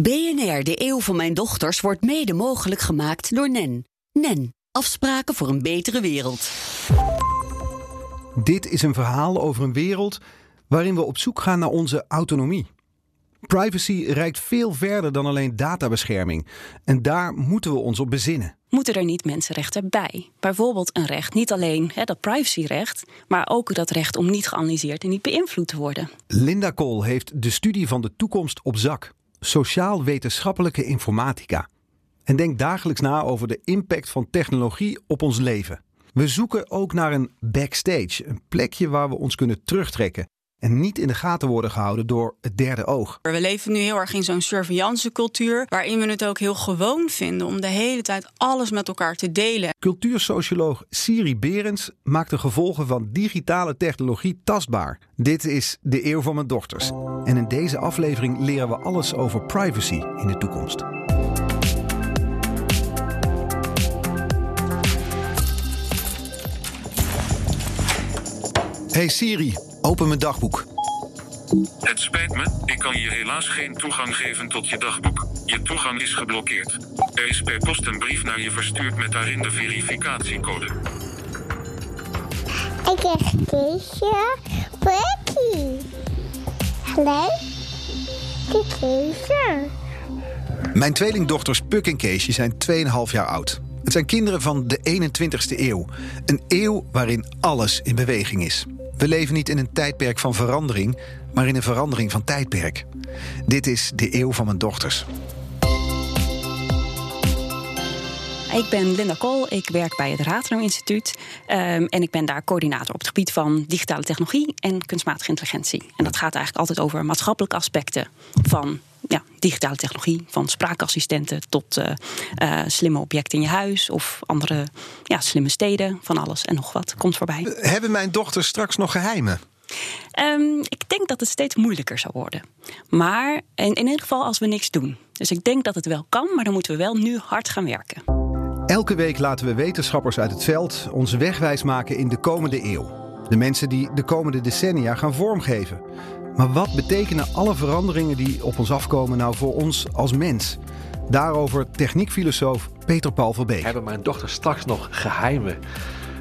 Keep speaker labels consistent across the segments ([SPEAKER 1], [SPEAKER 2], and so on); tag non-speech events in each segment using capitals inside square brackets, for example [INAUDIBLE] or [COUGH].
[SPEAKER 1] BNR, de eeuw van mijn dochters, wordt mede mogelijk gemaakt door NEN. NEN, afspraken voor een betere wereld.
[SPEAKER 2] Dit is een verhaal over een wereld waarin we op zoek gaan naar onze autonomie. Privacy reikt veel verder dan alleen databescherming. En daar moeten we ons op bezinnen.
[SPEAKER 3] Moeten er niet mensenrechten bij? Bijvoorbeeld een recht, niet alleen hè, dat privacyrecht, maar ook dat recht om niet geanalyseerd en niet beïnvloed te worden.
[SPEAKER 2] Linda Kool heeft de studie van de toekomst op zak. Sociaal-wetenschappelijke informatica. En denkt dagelijks na over de impact van technologie op ons leven. We zoeken ook naar een backstage, een plekje waar we ons kunnen terugtrekken en niet in de gaten worden gehouden door het derde oog.
[SPEAKER 4] We leven nu heel erg in zo'n surveillancecultuur, waarin we het ook heel gewoon vinden om de hele tijd alles met elkaar te delen.
[SPEAKER 2] Cultuursocioloog Siri Berends maakt de gevolgen van digitale technologie tastbaar. Dit is de eeuw van mijn dochters. En in deze aflevering leren we alles over privacy in de toekomst. Hey Siri, open mijn dagboek.
[SPEAKER 5] Het spijt me, ik kan je helaas geen toegang geven tot je dagboek. Je toegang is geblokkeerd. Er is per post een brief naar je verstuurd met daarin de verificatiecode.
[SPEAKER 6] Ik heb Keesje Becky. Hallo? Keesje.
[SPEAKER 2] Mijn tweelingdochters Puk en Keesje zijn 2,5 jaar oud. Het zijn kinderen van de 21ste eeuw. Een eeuw waarin alles in beweging is. We leven niet in een tijdperk van verandering, maar in een verandering van tijdperk. Dit is de eeuw van mijn dochters.
[SPEAKER 3] Ik ben Linda Kool, ik werk bij het Rathenau Instituut um, en ik ben daar coördinator op het gebied van digitale technologie en kunstmatige intelligentie. En dat gaat eigenlijk altijd over maatschappelijke aspecten van ja, digitale technologie, van spraakassistenten tot uh, uh, slimme objecten in je huis of andere ja, slimme steden, van alles en nog wat komt voorbij.
[SPEAKER 2] Hebben mijn dochters straks nog geheimen?
[SPEAKER 3] Um, ik denk dat het steeds moeilijker zal worden. Maar in, in ieder geval als we niks doen. Dus ik denk dat het wel kan, maar dan moeten we wel nu hard gaan werken.
[SPEAKER 2] Elke week laten we wetenschappers uit het veld onze wegwijs maken in de komende eeuw. De mensen die de komende decennia gaan vormgeven. Maar wat betekenen alle veranderingen die op ons afkomen nou voor ons als mens? Daarover techniekfilosoof Peter Paul Verbeek.
[SPEAKER 7] Hebben mijn dochter straks nog geheimen?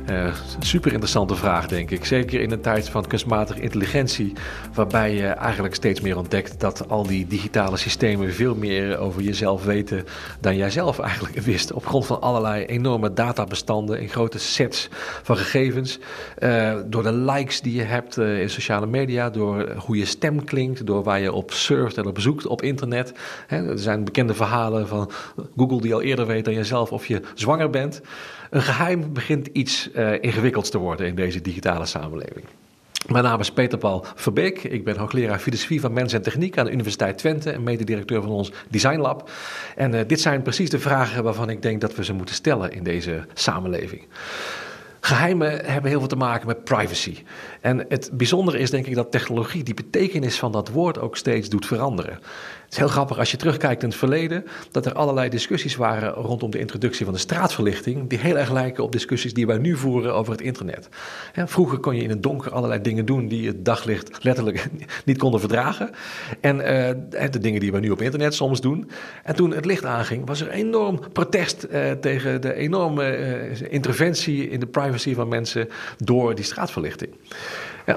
[SPEAKER 7] Uh, super interessante vraag, denk ik. Zeker in een tijd van kunstmatige intelligentie, waarbij je eigenlijk steeds meer ontdekt dat al die digitale systemen veel meer over jezelf weten dan jij zelf eigenlijk [LAUGHS] wist. Op grond van allerlei enorme databestanden in grote sets van gegevens. Uh, door de likes die je hebt uh, in sociale media, door hoe je stem klinkt, door waar je op surft en op zoekt op internet. Er zijn bekende verhalen van Google die al eerder weet dan jezelf of je zwanger bent. Een geheim begint iets uh, ingewikkelds te worden in deze digitale samenleving. Mijn naam is Peter Paul Verbeek. Ik ben hoogleraar filosofie van mens en techniek aan de Universiteit Twente en mededirecteur van ons Design Lab. En uh, dit zijn precies de vragen waarvan ik denk dat we ze moeten stellen in deze samenleving. Geheimen hebben heel veel te maken met privacy. En het bijzondere is denk ik dat technologie die betekenis van dat woord ook steeds doet veranderen. Het is heel grappig als je terugkijkt in het verleden, dat er allerlei discussies waren rondom de introductie van de straatverlichting, die heel erg lijken op discussies die wij nu voeren over het internet. vroeger kon je in het donker allerlei dingen doen die het daglicht letterlijk [LAUGHS] niet konden verdragen. En uh, de dingen die we nu op internet soms doen. En toen het licht aanging, was er enorm protest uh, tegen de enorme uh, interventie in de privacy van mensen door die straatverlichting.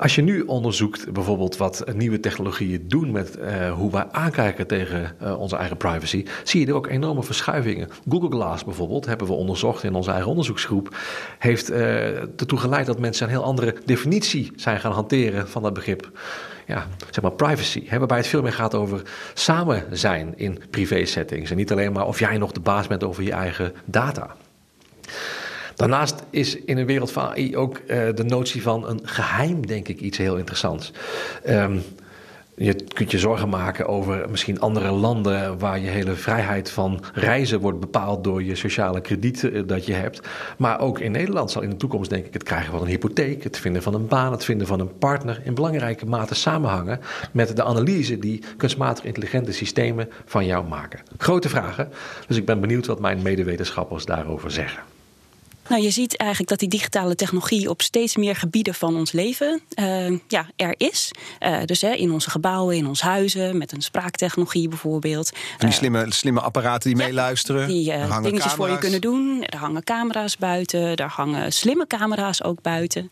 [SPEAKER 7] Als je nu onderzoekt bijvoorbeeld wat nieuwe technologieën doen met uh, hoe wij aankijken tegen uh, onze eigen privacy, zie je er ook enorme verschuivingen. Google Glass bijvoorbeeld, hebben we onderzocht in onze eigen onderzoeksgroep, heeft uh, ertoe geleid dat mensen een heel andere definitie zijn gaan hanteren van dat begrip. Ja, zeg maar privacy. Waarbij het veel meer gaat over samen zijn in privé settings. En niet alleen maar of jij nog de baas bent over je eigen data. Daarnaast is in een wereld van AI ook uh, de notie van een geheim, denk ik, iets heel interessants. Um, je kunt je zorgen maken over misschien andere landen waar je hele vrijheid van reizen wordt bepaald door je sociale krediet dat je hebt. Maar ook in Nederland zal in de toekomst denk ik het krijgen van een hypotheek, het vinden van een baan, het vinden van een partner in belangrijke mate samenhangen met de analyse die kunstmatig intelligente systemen van jou maken. Grote vragen, dus ik ben benieuwd wat mijn medewetenschappers daarover zeggen.
[SPEAKER 3] Nou, je ziet eigenlijk dat die digitale technologie op steeds meer gebieden van ons leven uh, ja, er is. Uh, dus hè, in onze gebouwen, in onze huizen, met een spraaktechnologie bijvoorbeeld.
[SPEAKER 2] En die slimme, slimme apparaten die ja, meeluisteren.
[SPEAKER 3] Die dingetjes voor je kunnen doen. Er hangen camera's buiten, er hangen slimme camera's ook buiten.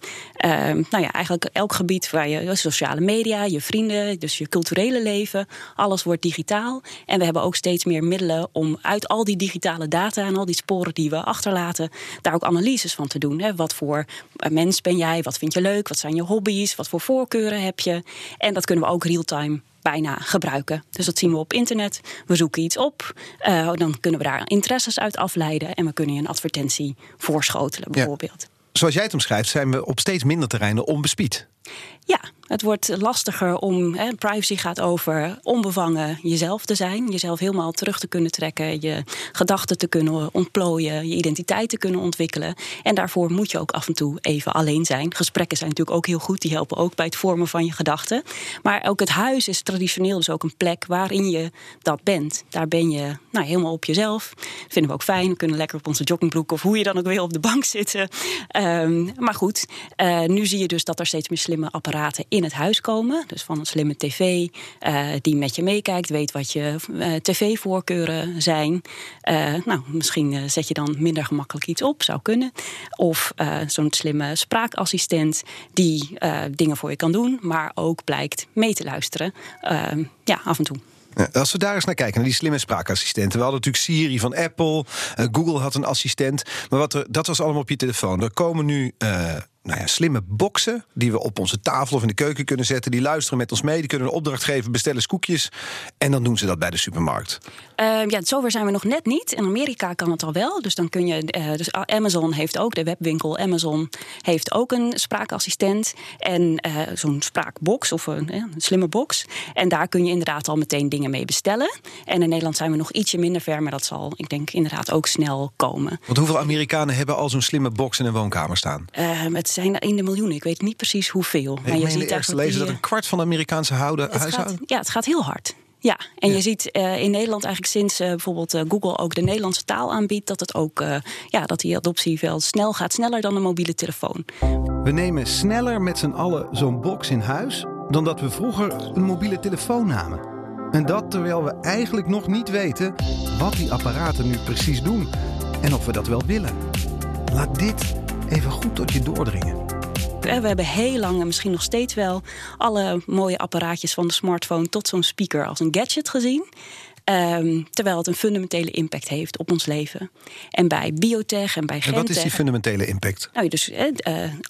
[SPEAKER 3] nou ja, eigenlijk elk gebied waar je sociale media, je vrienden, dus je culturele leven, alles wordt digitaal. En we hebben ook steeds meer middelen om uit al die digitale data en al die sporen die we achterlaten, daar ook analyses van te doen. Hè. Wat voor mens ben jij? Wat vind je leuk? Wat zijn je hobby's? Wat voor voorkeuren heb je? En dat kunnen we ook real-time bijna gebruiken. Dus dat zien we op internet. We zoeken iets op. Uh, dan kunnen we daar interesses uit afleiden. En we kunnen je een advertentie voorschotelen, bijvoorbeeld. Ja.
[SPEAKER 2] Zoals jij het omschrijft, zijn we op steeds minder terreinen onbespied.
[SPEAKER 3] Ja, het wordt lastiger om. Hè, privacy gaat over onbevangen jezelf te zijn. Jezelf helemaal terug te kunnen trekken. Je gedachten te kunnen ontplooien. Je identiteit te kunnen ontwikkelen. En daarvoor moet je ook af en toe even alleen zijn. Gesprekken zijn natuurlijk ook heel goed. Die helpen ook bij het vormen van je gedachten. Maar ook het huis is traditioneel dus ook een plek waarin je dat bent. Daar ben je nou, helemaal op jezelf. vinden we ook fijn. We kunnen lekker op onze joggingbroek of hoe je dan ook wil op de bank zitten. Um, maar goed, uh, nu zie je dus dat er steeds meer slimme apparaten in het huis komen. Dus van een slimme tv uh, die met je meekijkt, weet wat je uh, tv-voorkeuren zijn. Uh, nou, misschien zet je dan minder gemakkelijk iets op, zou kunnen. Of zo'n slimme spraakassistent die dingen voor je kan doen, maar ook blijkt mee te luisteren. ja, af en toe.
[SPEAKER 2] Als we daar eens naar kijken, naar die slimme spraakassistenten. We hadden natuurlijk Siri van Apple. Google had een assistent. Maar wat er, dat was allemaal op je telefoon. Er komen nu nou ja, slimme boxen die we op onze tafel of in de keuken kunnen zetten. Die luisteren met ons mee, die kunnen een opdracht geven, bestellen eens koekjes. En dan doen ze dat bij de supermarkt.
[SPEAKER 3] Uh, ja, zover zijn we nog net niet. In Amerika kan het al wel. Dus dan kun je. Uh, dus Amazon heeft ook, de webwinkel Amazon heeft ook een spraakassistent. En uh, zo'n spraakbox of een, een, slimme box. En daar kun je inderdaad al meteen dingen mee bestellen. En in Nederland zijn we nog ietsje minder ver, maar dat zal, ik denk, inderdaad ook snel komen.
[SPEAKER 2] Want hoeveel Amerikanen hebben al zo'n slimme box in een woonkamer staan?
[SPEAKER 3] het zijn er in de miljoenen. Ik weet niet precies hoeveel.
[SPEAKER 2] maar je ziet echt lezen dat een kwart van de Amerikaanse houden, huishouden.
[SPEAKER 3] ja, het gaat heel hard. Ja, en je ziet uh, in Nederland eigenlijk sinds uh, bijvoorbeeld uh, Google ook de Nederlandse taal aanbiedt, dat het ook ja, dat die adoptie wel snel gaat, sneller dan een mobiele telefoon.
[SPEAKER 2] We nemen sneller met z'n allen zo'n box in huis dan dat we vroeger een mobiele telefoon namen. En dat terwijl we eigenlijk nog niet weten wat die apparaten nu precies doen en of we dat wel willen. Laat dit even goed tot je doordringen.
[SPEAKER 3] We hebben heel lang en misschien nog steeds wel alle mooie apparaatjes van de smartphone tot zo'n speaker als een gadget gezien. Um, terwijl het een fundamentele impact heeft op ons leven. En bij biotech en bij gentech...
[SPEAKER 2] En wat is die fundamentele impact?
[SPEAKER 3] Nou, dus uh,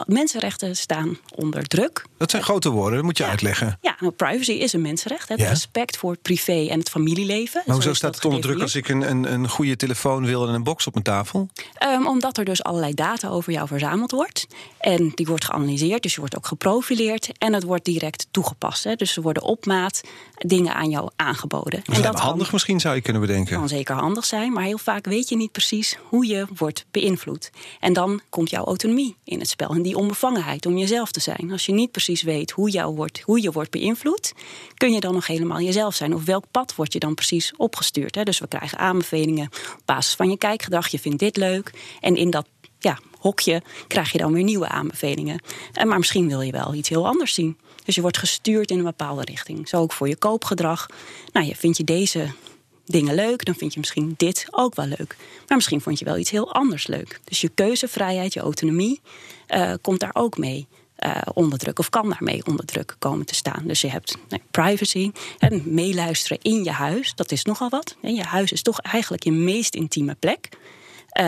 [SPEAKER 3] mensenrechten staan onder druk.
[SPEAKER 2] Dat zijn grote woorden, dat moet je
[SPEAKER 3] ja.
[SPEAKER 2] uitleggen.
[SPEAKER 3] Ja, nou, privacy is een mensenrecht. Het ja. respect voor het privé en het familieleven.
[SPEAKER 2] Maar hoezo staat het onder druk als ik een, een, een goede telefoon wil en een box op mijn tafel?
[SPEAKER 3] Um, omdat er dus allerlei data over jou verzameld wordt. En die wordt geanalyseerd, dus je wordt ook geprofileerd. En het wordt direct toegepast. Hè. Dus er worden op maat dingen aan jou aangeboden.
[SPEAKER 2] Dus en dat handig misschien, zou je kunnen bedenken.
[SPEAKER 3] kan zeker handig zijn, maar heel vaak weet je niet precies hoe je wordt beïnvloed. En dan komt jouw autonomie in het spel en die onbevangenheid om jezelf te zijn. Als je niet precies weet hoe, jou wordt, hoe je wordt beïnvloed, kun je dan nog helemaal jezelf zijn. Of welk pad word je dan precies opgestuurd? Hè? Dus we krijgen aanbevelingen op basis van je kijkgedrag. Je vindt dit leuk. En in dat ja, hokje krijg je dan weer nieuwe aanbevelingen. En maar misschien wil je wel iets heel anders zien. Dus je wordt gestuurd in een bepaalde richting. Zo ook voor je koopgedrag. Nou, je, vind je deze dingen leuk, dan vind je misschien dit ook wel leuk. Maar misschien vond je wel iets heel anders leuk. Dus je keuzevrijheid, je autonomie uh, komt daar ook mee. Uh, onder druk of kan daarmee onder druk komen te staan. Dus je hebt nee, privacy en meeluisteren in je huis. Dat is nogal wat. Je huis is toch eigenlijk je meest intieme plek. Uh,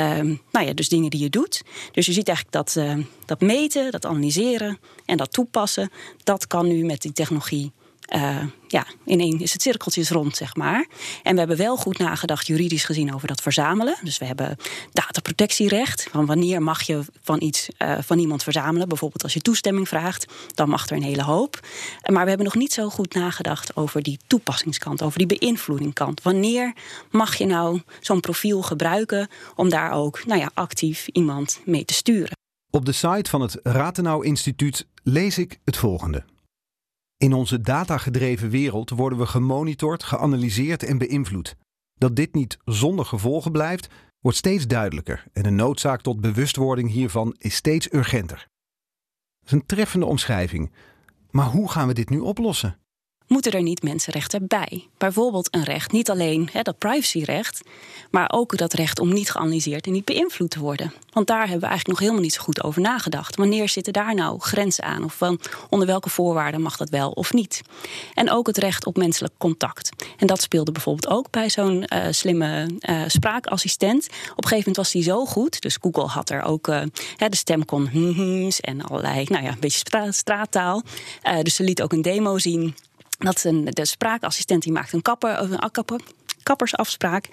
[SPEAKER 3] nou ja, dus dingen die je doet. Dus je ziet eigenlijk dat, uh, dat meten, dat analyseren en dat toepassen. Dat kan nu met die technologie uh, ja, ineens is het cirkeltjes rond, zeg maar. En we hebben wel goed nagedacht, juridisch gezien, over dat verzamelen. Dus we hebben dataprotectierecht. Van wanneer mag je van iets uh, van iemand verzamelen? Bijvoorbeeld als je toestemming vraagt, dan mag er een hele hoop. Maar we hebben nog niet zo goed nagedacht over die toepassingskant, over die beïnvloedingkant. Wanneer mag je nou zo'n profiel gebruiken om daar ook nou ja, actief iemand mee te sturen?
[SPEAKER 2] Op de site van het Ratenau Instituut lees ik het volgende. In onze datagedreven wereld worden we gemonitord, geanalyseerd en beïnvloed. Dat dit niet zonder gevolgen blijft, wordt steeds duidelijker en de noodzaak tot bewustwording hiervan is steeds urgenter. Dat is een treffende omschrijving. Maar hoe gaan we dit nu oplossen?
[SPEAKER 3] Moeten er niet mensenrechten bij. Bijvoorbeeld een recht, niet alleen hè, dat privacyrecht, maar ook dat recht om niet geanalyseerd en niet beïnvloed te worden. Want daar hebben we eigenlijk nog helemaal niet zo goed over nagedacht. Wanneer zitten daar nou grenzen aan? Of van, onder welke voorwaarden mag dat wel of niet? En ook het recht op menselijk contact. En dat speelde bijvoorbeeld ook bij zo'n uh, slimme uh, spraakassistent. Op een gegeven moment was die zo goed. Dus Google had er ook uh, de stem kon en allerlei, nou ja, een beetje stra straattaal. dus ze liet ook een demo zien dat een, de spraakassistent die maakt een kapper, een kapper kappersafspraak.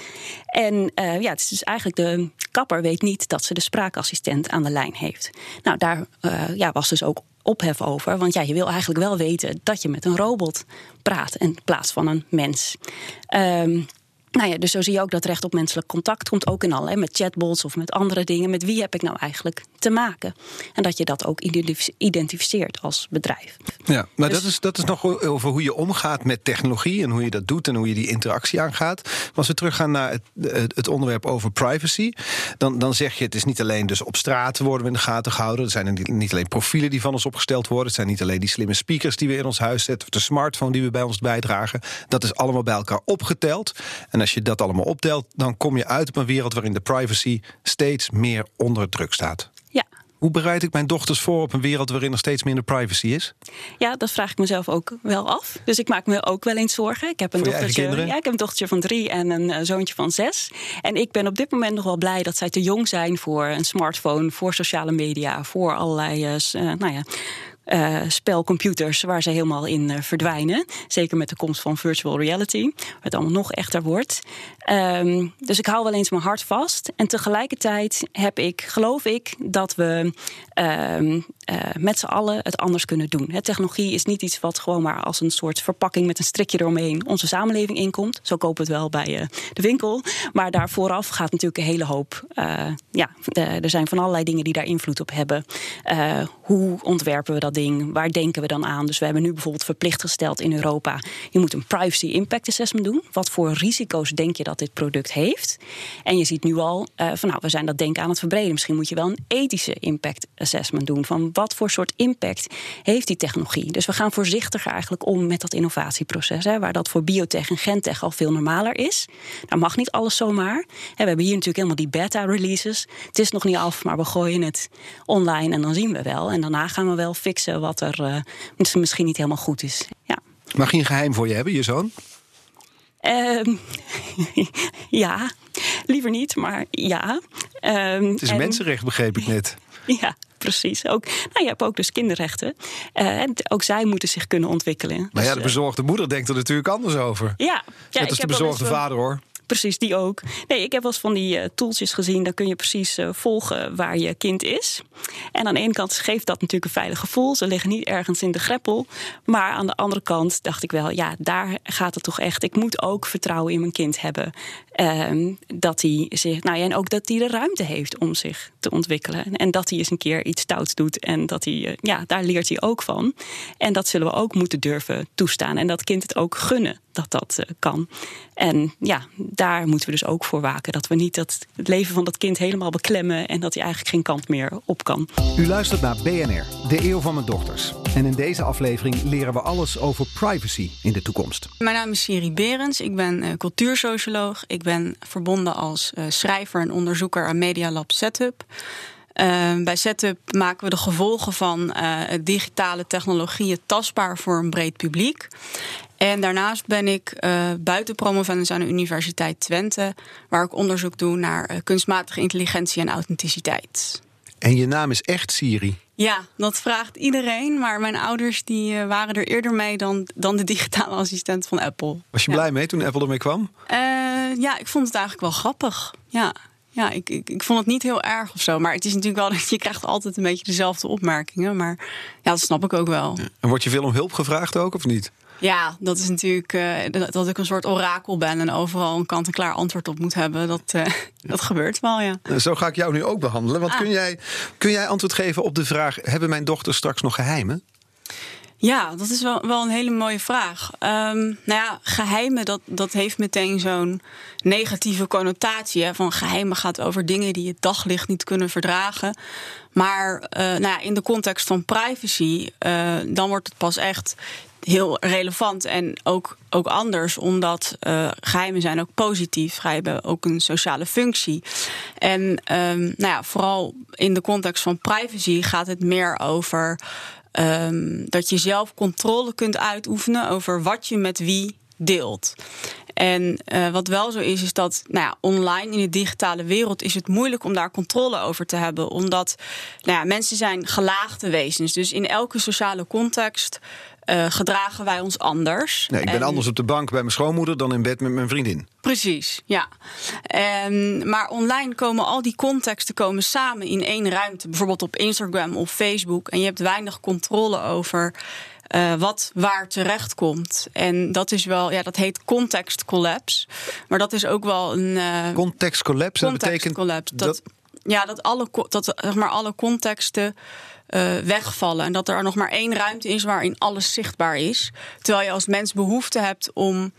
[SPEAKER 3] En uh, ja, het is dus eigenlijk de kapper weet niet dat ze de spraakassistent aan de lijn heeft. Nou, daar uh, ja, was dus ook ophef over. Want ja, je wil eigenlijk wel weten dat je met een robot praat in plaats van een mens. Um, nou ja, dus zo zie je ook dat recht op menselijk contact komt ook in al. Hè, met chatbots of met andere dingen. Met wie heb ik nou eigenlijk te maken? En dat je dat ook identificeert als bedrijf.
[SPEAKER 2] Ja, maar dus dat, is, dat is nog over hoe je omgaat met technologie en hoe je dat doet en hoe je die interactie aangaat. als we teruggaan naar het, het onderwerp over privacy, dan, dan zeg je het is niet alleen dus op straat worden we in de gaten gehouden. Er zijn niet alleen profielen die van ons opgesteld worden. Het zijn niet alleen die slimme speakers die we in ons huis zetten, of de smartphone die we bij ons bijdragen. Dat is allemaal bij elkaar opgeteld. En als je dat allemaal optelt, dan kom je uit op een wereld waarin de privacy steeds meer onder druk staat.
[SPEAKER 3] Ja.
[SPEAKER 2] Hoe bereid ik mijn dochters voor op een wereld waarin er steeds minder privacy is?
[SPEAKER 3] Ja, dat vraag ik mezelf ook wel af. Dus ik maak me ook wel eens zorgen. Ik heb een, dochtertje, ja, ik heb een dochtertje van drie en een uh, zoontje van zes. En ik ben op dit moment nog wel blij dat zij te jong zijn voor een smartphone, voor sociale media, voor allerlei uh, nou ja, uh, spelcomputers waar ze helemaal in uh, verdwijnen. Zeker met de komst van virtual reality, waar het allemaal nog echter wordt. Um, dus ik hou wel eens mijn hart vast. En tegelijkertijd heb ik, geloof ik, dat we um, uh, met z'n allen het anders kunnen doen. Technologie is niet iets wat gewoon maar als een soort verpakking met een strikje eromheen onze samenleving inkomt. Zo kopen we het wel bij de winkel. Maar daar vooraf gaat natuurlijk een hele hoop. ja, er zijn van allerlei dingen die daar invloed op hebben. hoe ontwerpen we dat? Ding? Waar denken we dan aan? Dus we hebben nu bijvoorbeeld verplicht gesteld in Europa: je moet een privacy impact assessment doen. Wat voor risico's denk je dat dit product heeft? En je ziet nu al uh, van nou, we zijn dat denken aan het verbreden. Misschien moet je wel een ethische impact assessment doen. Van wat voor soort impact heeft die technologie? Dus we gaan voorzichtiger eigenlijk om met dat innovatieproces. Hè, waar dat voor biotech en gentech al veel normaler is. Nou mag niet alles zomaar. we hebben hier natuurlijk helemaal die beta-releases. Het is nog niet af, maar we gooien het online en dan zien we wel. En daarna gaan we wel fixen wat er misschien niet helemaal goed is. Ja.
[SPEAKER 2] Mag hij een geheim voor je hebben, je zoon?
[SPEAKER 3] Uh, [LAUGHS] ja, liever niet, maar ja.
[SPEAKER 2] Uh, het is mensenrecht, begreep ik net. [LAUGHS]
[SPEAKER 3] Ja, precies. Ook, nou, je hebt ook dus kinderrechten. Uh, en ook zij moeten zich kunnen ontwikkelen.
[SPEAKER 2] Maar dus, ja, de bezorgde moeder denkt er natuurlijk anders over.
[SPEAKER 3] Ja, ja
[SPEAKER 2] Net als de bezorgde vader, hoor.
[SPEAKER 3] Precies, die ook. Nee, ik heb wel eens van die uh, gezien. Daar kun je precies uh, volgen waar je kind is. En aan de ene kant geeft dat natuurlijk een veilig gevoel. Ze liggen niet ergens in de greppel. Maar aan de andere kant dacht ik wel, ja, daar gaat het toch echt. Ik moet ook vertrouwen in mijn kind hebben. Uh, dat hij zich, nou ja, en ook dat hij de ruimte heeft om zich te ontwikkelen. En dat hij eens een keer iets stouts doet. En dat hij, uh, ja, daar leert hij ook van. En dat zullen we ook moeten durven toestaan. En dat kind het ook gunnen dat dat uh, kan. En ja, daar moeten we dus ook voor waken. Dat we niet dat het leven van dat kind helemaal beklemmen en dat hij eigenlijk geen kant meer op kan.
[SPEAKER 2] U luistert naar BNR, de eeuw van mijn dochters. En in deze aflevering leren we alles over privacy in de toekomst.
[SPEAKER 4] Mijn naam is Siri Berends. Ik ben uh, cultuursocioloog. Ik ben verbonden als uh, schrijver en onderzoeker aan Media Lab Setup. Uh, bij Setup maken we de gevolgen van uh, digitale technologieën tastbaar voor een breed publiek. En daarnaast ben ik uh, buitenpromovendus aan de Universiteit Twente, waar ik onderzoek doe naar uh, kunstmatige intelligentie en authenticiteit.
[SPEAKER 2] En je naam is echt Siri?
[SPEAKER 4] Ja, dat vraagt iedereen. Maar mijn ouders die, uh, waren er eerder mee dan, dan de digitale assistent van Apple.
[SPEAKER 2] Was je
[SPEAKER 4] ja.
[SPEAKER 2] blij mee toen Apple ermee kwam?
[SPEAKER 4] ja, ik vond het eigenlijk wel grappig. Ja. Ja, ik, ik, ik, vond het niet heel erg of zo. Maar het is natuurlijk wel dat je krijgt altijd een beetje dezelfde opmerkingen. Maar ja, dat snap ik ook wel.
[SPEAKER 2] En word je veel om hulp gevraagd ook, of niet?
[SPEAKER 4] Ja, dat is natuurlijk uh, dat ik een soort orakel ben en overal een kant-en-klaar antwoord op moet hebben. Dat, uh, dat gebeurt wel, ja.
[SPEAKER 2] Zo ga ik jou nu ook behandelen. Want ah. kun, jij, kun jij antwoord geven op de vraag: hebben mijn dochters straks nog geheimen?
[SPEAKER 4] Ja, dat is wel, wel een hele mooie vraag. Um, nou ja, geheimen, dat, dat heeft meteen zo'n negatieve connotatie. Hè? Van geheimen gaat over dingen die het daglicht niet kunnen verdragen. Maar uh, nou ja, in de context van privacy, uh, dan wordt het pas echt heel relevant en ook, ook anders, omdat uh, geheimen zijn ook positief. Geheimen hebben ook een sociale functie. En um, nou ja, vooral in de context van privacy gaat het meer over um, dat je zelf controle kunt uitoefenen over wat je met wie deelt. En uh, wat wel zo is, is dat nou ja, online in de digitale wereld is het moeilijk om daar controle over te hebben. Omdat nou ja, mensen zijn gelaagde wezens. Dus in elke sociale context uh, gedragen wij ons anders.
[SPEAKER 2] Nee, ik ben
[SPEAKER 4] en...
[SPEAKER 2] anders op de bank bij mijn schoonmoeder dan in bed met mijn vriendin.
[SPEAKER 4] Precies, ja. En, maar online komen al die contexten komen samen in één ruimte. Bijvoorbeeld op Instagram of Facebook. En je hebt weinig controle over uh, wat waar terecht komt. En dat is wel, ja, dat heet context collapse. Maar dat is ook wel een. Uh,
[SPEAKER 2] context collapse,
[SPEAKER 4] context
[SPEAKER 2] dat betekent.
[SPEAKER 4] Collapse. Dat, dat... Ja, dat alle, dat, zeg maar, alle contexten. Uh, wegvallen. En dat er nog maar één ruimte is waarin alles zichtbaar is. Terwijl je als mens behoefte hebt om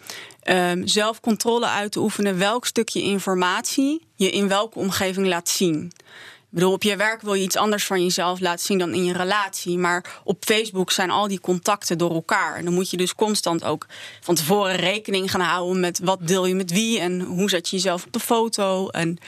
[SPEAKER 4] um, zelf controle uit te oefenen welk stukje informatie je in welke omgeving laat zien. Ik bedoel, op je werk wil je iets anders van jezelf laten zien dan in je relatie. Maar op Facebook zijn al die contacten door elkaar. En dan moet je dus constant ook van tevoren rekening gaan houden met wat deel je met wie en hoe zet je jezelf op de foto. En,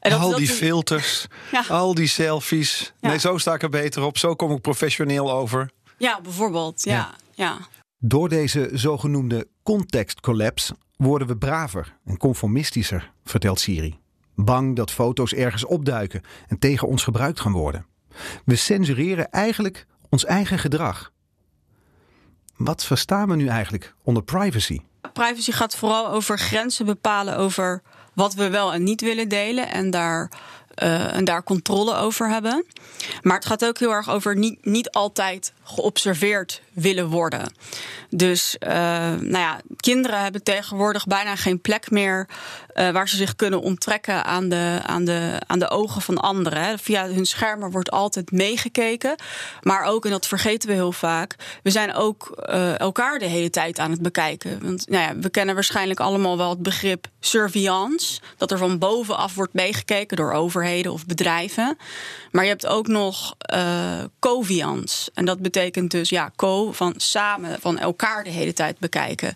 [SPEAKER 4] en
[SPEAKER 2] dat, al die dat, filters, [LAUGHS] ja. al die selfies. Ja. Nee, zo sta ik er beter op. Zo kom ik professioneel over.
[SPEAKER 4] Ja, bijvoorbeeld. Ja. ja. ja.
[SPEAKER 2] Door deze zogenoemde context collapse worden we braver en conformistischer, vertelt Siri. Bang dat foto's ergens opduiken en tegen ons gebruikt gaan worden. We censureren eigenlijk ons eigen gedrag. Wat verstaan we nu eigenlijk onder privacy?
[SPEAKER 4] Privacy gaat vooral over grenzen bepalen over wat we wel en niet willen delen en daar, uh, en daar controle over hebben. Maar het gaat ook heel erg over niet, niet altijd geobserveerd willen worden. Dus uh, nou ja, kinderen hebben tegenwoordig bijna geen plek meer uh, waar ze zich kunnen onttrekken aan de, aan de, aan de ogen van anderen. Hè. Via hun schermen wordt altijd meegekeken. Maar ook, en dat vergeten we heel vaak, we zijn ook uh, elkaar de hele tijd aan het bekijken. Want nou ja, we kennen waarschijnlijk allemaal wel het begrip surveillance. Dat er van bovenaf wordt meegekeken door overheden of bedrijven. Maar je hebt ook nog uh, coviance. En dat betekent dus ja, co van samen, van elkaar de hele tijd bekijken.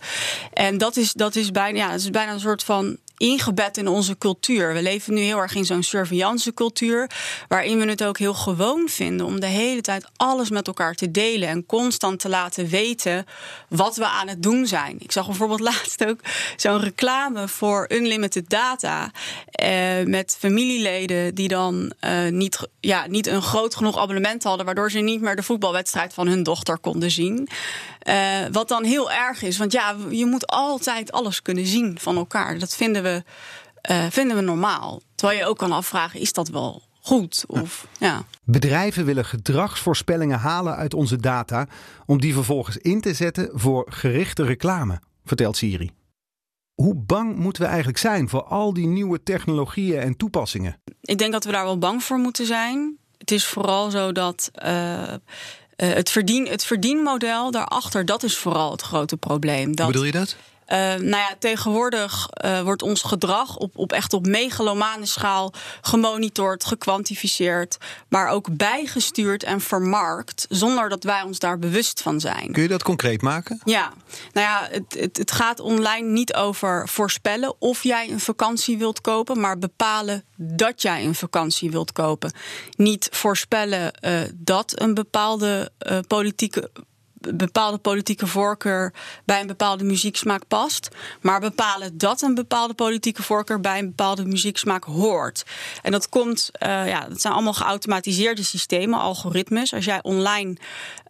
[SPEAKER 4] En dat is, dat is, bijna, ja, dat is bijna een soort van ingebed in onze cultuur. We leven nu heel erg in zo'n surveillancecultuur, waarin we het ook heel gewoon vinden om de hele tijd alles met elkaar te delen en constant te laten weten wat we aan het doen zijn. Ik zag bijvoorbeeld [LAUGHS] laatst ook zo'n reclame voor unlimited data eh, met familieleden die dan eh, niet, ja, niet een groot genoeg abonnement hadden, waardoor ze niet meer de voetbalwedstrijd van hun dochter konden zien. Uh, wat dan heel erg is, want ja, je moet altijd alles kunnen zien van elkaar. Dat vinden we, uh, vinden we normaal. Terwijl je ook kan afvragen, is dat wel goed? Of, ja.
[SPEAKER 2] Bedrijven willen gedragsvoorspellingen halen uit onze data om die vervolgens in te zetten voor gerichte reclame, vertelt Siri. Hoe bang moeten we eigenlijk zijn voor al die nieuwe technologieën en toepassingen?
[SPEAKER 4] Ik denk dat we daar wel bang voor moeten zijn. Het is vooral zo dat uh, uh, het, verdien, het verdienmodel daarachter, dat is vooral het grote probleem. Dat,
[SPEAKER 2] Hoe bedoel je dat?
[SPEAKER 4] Uh, nou ja, tegenwoordig uh, wordt ons gedrag op, op echt op megalomane schaal gemonitord, gekwantificeerd, maar ook bijgestuurd en vermarkt, zonder dat wij ons daar bewust van zijn.
[SPEAKER 2] Kun je dat concreet maken?
[SPEAKER 4] Ja, nou ja, het, het, het gaat online niet over voorspellen of jij een vakantie wilt kopen, maar bepalen dat jij een vakantie wilt kopen. Niet voorspellen uh, dat een bepaalde politieke bepaalde politieke voorkeur bij een bepaalde muzieksmaak past. Maar bepalen dat een bepaalde politieke voorkeur bij een bepaalde muzieksmaak hoort. En dat komt, uh, ja, dat zijn allemaal geautomatiseerde systemen, algoritmes. Als jij online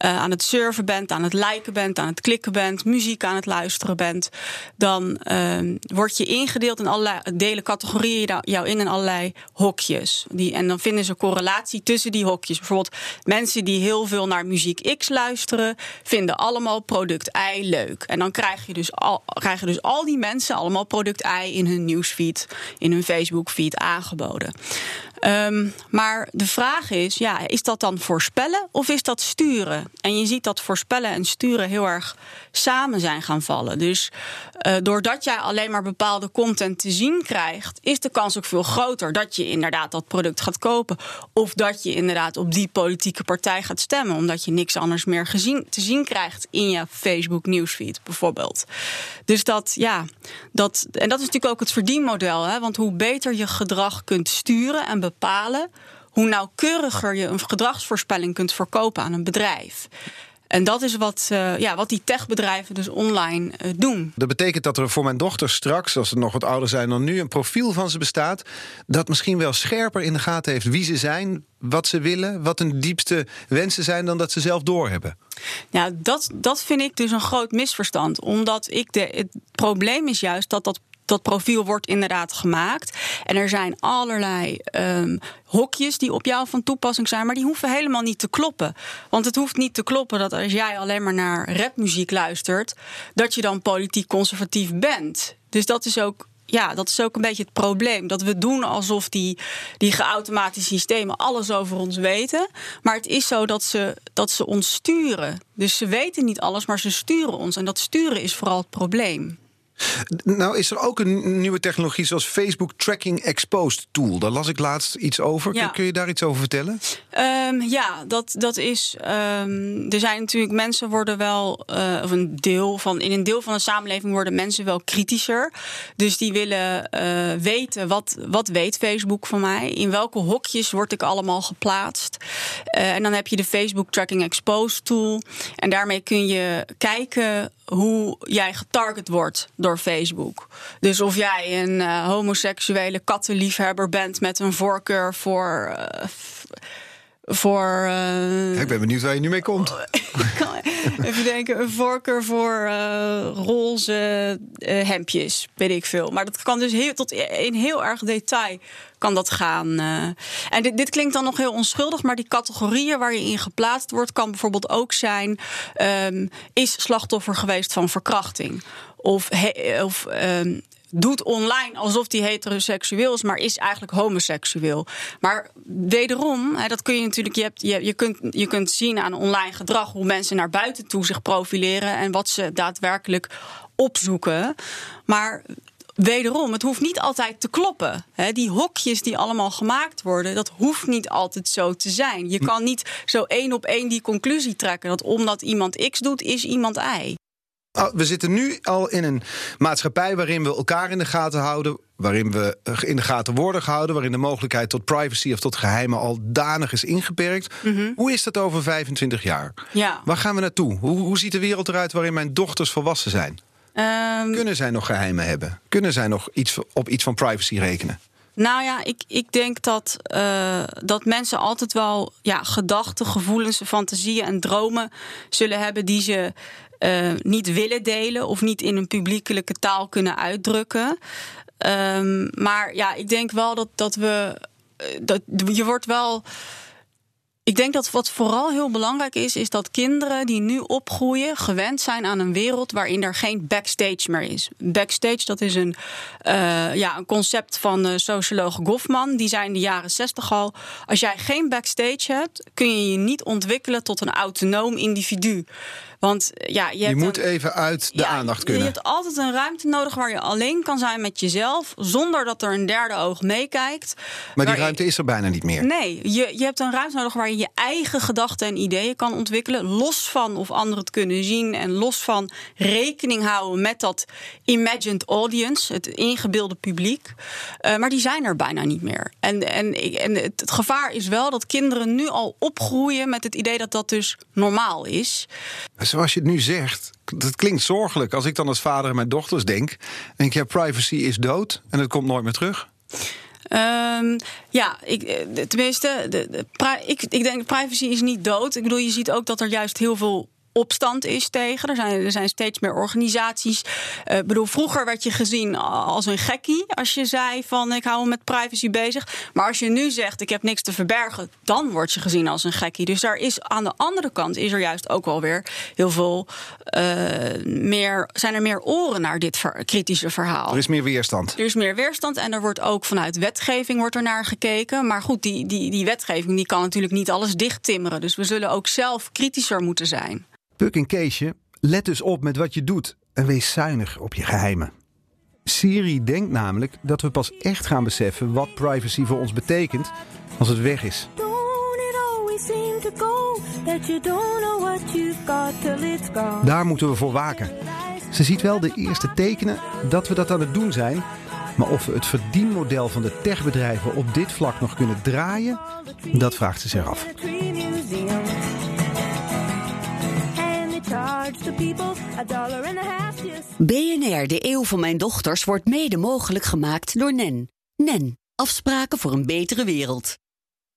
[SPEAKER 4] uh, aan het surfen bent, aan het liken bent, aan het klikken bent, muziek aan het luisteren bent, dan uh, word je ingedeeld in allerlei delen categorieën jou in in allerlei hokjes. Die, en dan vinden ze correlatie tussen die hokjes. Bijvoorbeeld mensen die heel veel naar muziek X luisteren vinden allemaal product Y leuk. En dan krijg je dus al, krijgen dus al die mensen allemaal product Y in hun nieuwsfeed, in hun Facebook feed aangeboden. Ehm, maar de vraag is, ja, is dat dan voorspellen of is dat sturen? En je ziet dat voorspellen en sturen heel erg samen zijn gaan vallen. Dus uh, doordat jij alleen maar bepaalde content te zien krijgt, is de kans ook veel groter dat je inderdaad dat product gaat kopen. Of dat je inderdaad op die politieke partij gaat stemmen, omdat je niks anders meer gezien, te zien krijgt in je Facebook nieuwsfeed bijvoorbeeld. Dus dat, ja, dat, en dat is natuurlijk ook het verdienmodel. Hè? Want hoe beter je gedrag kunt sturen en bepalen, hoe nauwkeuriger je een gedragsvoorspelling kunt verkopen aan een bedrijf. En dat is wat, uh, ja, wat die techbedrijven dus online uh, doen.
[SPEAKER 2] Dat betekent dat er voor mijn dochter straks, als ze nog wat ouder zijn dan nu, een profiel van ze bestaat. Dat misschien wel scherper in de gaten heeft wie ze zijn, wat ze willen, wat hun diepste wensen zijn, dan dat ze zelf doorhebben.
[SPEAKER 4] Ja, dat, dat vind ik dus een groot misverstand. Omdat ik de, het probleem is juist dat dat dat profiel wordt inderdaad gemaakt. En er zijn allerlei um, hokjes die op jou van toepassing zijn, maar die hoeven helemaal niet te kloppen. Want het hoeft niet te kloppen dat als jij alleen maar naar rapmuziek luistert, dat je dan politiek conservatief bent. Dus dat is ook ja, dat is ook een beetje het probleem. Dat we doen alsof die, die geautomatische systemen alles over ons weten. Maar het is zo dat ze, dat ze ons sturen. Dus ze weten niet alles, maar ze sturen ons. En dat sturen is vooral het probleem.
[SPEAKER 2] Nou is er ook een nieuwe technologie zoals Facebook Tracking Exposed Tool. Daar las ik laatst iets over. Kun je daar iets over vertellen?
[SPEAKER 4] Um, ja, dat, dat is. Um, er zijn natuurlijk mensen worden wel, uh, of een deel van, in een deel van de samenleving worden mensen wel kritischer. Dus die willen uh, weten wat, wat weet Facebook van mij? In welke hokjes word ik allemaal geplaatst? Uh, en dan heb je de Facebook Tracking Exposed Tool. En daarmee kun je kijken hoe jij getarget wordt door Facebook. Dus of jij een uh, homoseksuele kattenliefhebber bent met een voorkeur voor. Uh, voor. Uh,
[SPEAKER 2] ik ben benieuwd waar je nu mee komt. [LAUGHS]
[SPEAKER 4] even denken, een voorkeur voor uh, roze uh, hemdjes, weet ik veel. Maar dat kan dus heel, tot in heel erg detail kan dat gaan. en dit, dit, klinkt dan nog heel onschuldig, maar die categorieën waar je in geplaatst wordt, kan bijvoorbeeld ook zijn: um, is slachtoffer geweest van verkrachting? Of, he, of um, doet online alsof hij heteroseksueel is, maar is eigenlijk homoseksueel. Maar wederom, dat kun je natuurlijk, je, hebt, je, je, kunt, je kunt zien aan online gedrag hoe mensen naar buiten toe zich profileren en wat ze daadwerkelijk opzoeken. Maar wederom, het hoeft niet altijd te kloppen. die hokjes die allemaal gemaakt worden, dat hoeft niet altijd zo te zijn. Je kan niet zo één op één die conclusie trekken dat omdat iemand X doet, is iemand Y.
[SPEAKER 2] Oh, we zitten nu al in een maatschappij waarin we elkaar in de gaten houden. Waarin we in de gaten worden gehouden. Waarin de mogelijkheid tot privacy of tot geheimen al danig is ingeperkt. Mhm. Hoe is dat over 25 jaar?
[SPEAKER 4] Ja.
[SPEAKER 2] Waar gaan we naartoe? Hoe, hoe ziet de wereld eruit waarin mijn dochters volwassen zijn? Um... Kunnen zij nog geheimen hebben? Kunnen zij nog iets, op iets van privacy rekenen?
[SPEAKER 4] Nou ja, ik, ik denk dat, uh, dat mensen altijd wel ja, gedachten, gevoelens, fantasieën en dromen zullen hebben die ze uh, niet willen delen of niet in een publiekelijke taal kunnen uitdrukken. Um, maar ja, ik denk wel dat, dat we. Eh, dat, je wordt wel. Ik denk dat wat vooral heel belangrijk is, is dat kinderen die nu opgroeien gewend zijn aan een wereld waarin er geen backstage meer is. Backstage, dat is een, uh, ja, een concept van socioloog Goffman. Die zei in de jaren zestig al: als jij geen backstage hebt, kun je je niet ontwikkelen tot een autonoom individu. Want ja, je,
[SPEAKER 2] je moet even uit de aandacht kunnen.
[SPEAKER 4] Je hebt altijd een ruimte nodig waar je alleen kan zijn met jezelf, zonder dat er een derde oog meekijkt.
[SPEAKER 2] Maar die ruimte is er bijna niet meer.
[SPEAKER 4] Nee, je, je hebt een ruimte nodig waar je je eigen gedachten en ideeën kan ontwikkelen, los van of anderen het kunnen zien en los van rekening houden met dat imagined audience, het ingebeelde publiek. Uh, maar die zijn er bijna niet meer. En, en, en het, het gevaar is wel dat kinderen nu al opgroeien met het idee dat dat dus normaal is
[SPEAKER 2] zoals je het nu zegt, dat klinkt zorgelijk. Als ik dan als vader en mijn dochters denk, denk ja, privacy is dood en het komt nooit meer terug.
[SPEAKER 4] Um, ja, ik, tenminste, de, de, ik, ik denk privacy is niet dood. Ik bedoel, je ziet ook dat er juist heel veel opstand is tegen. Er zijn, er zijn steeds meer organisaties. Uh, bedoel, vroeger werd je gezien als een gekkie als je zei van ik hou me met privacy bezig. Maar als je nu zegt ik heb niks te verbergen, dan word je gezien als een gekkie. Dus daar is aan de andere kant is er juist ook wel weer heel veel uh, meer, zijn er meer oren naar dit ver, kritische verhaal.
[SPEAKER 2] Er is meer weerstand.
[SPEAKER 4] Er is meer weerstand en er wordt ook vanuit wetgeving wordt er naar gekeken. Maar goed, die, die, die wetgeving die kan natuurlijk niet alles dichttimmeren. Dus we zullen ook zelf kritischer moeten zijn.
[SPEAKER 2] Puk en Keesje, let dus op met wat je doet en wees zuinig op je geheimen. Siri denkt namelijk dat we pas echt gaan beseffen wat privacy voor ons betekent als het weg is. Daar moeten we voor waken. Ze ziet wel de eerste tekenen dat we dat aan het doen zijn. Maar of we het verdienmodel van de techbedrijven op dit vlak nog kunnen draaien, dat vraagt ze zich af.
[SPEAKER 1] BNR, de eeuw van mijn dochters, wordt mede mogelijk gemaakt door NEN. NEN, afspraken voor een betere wereld.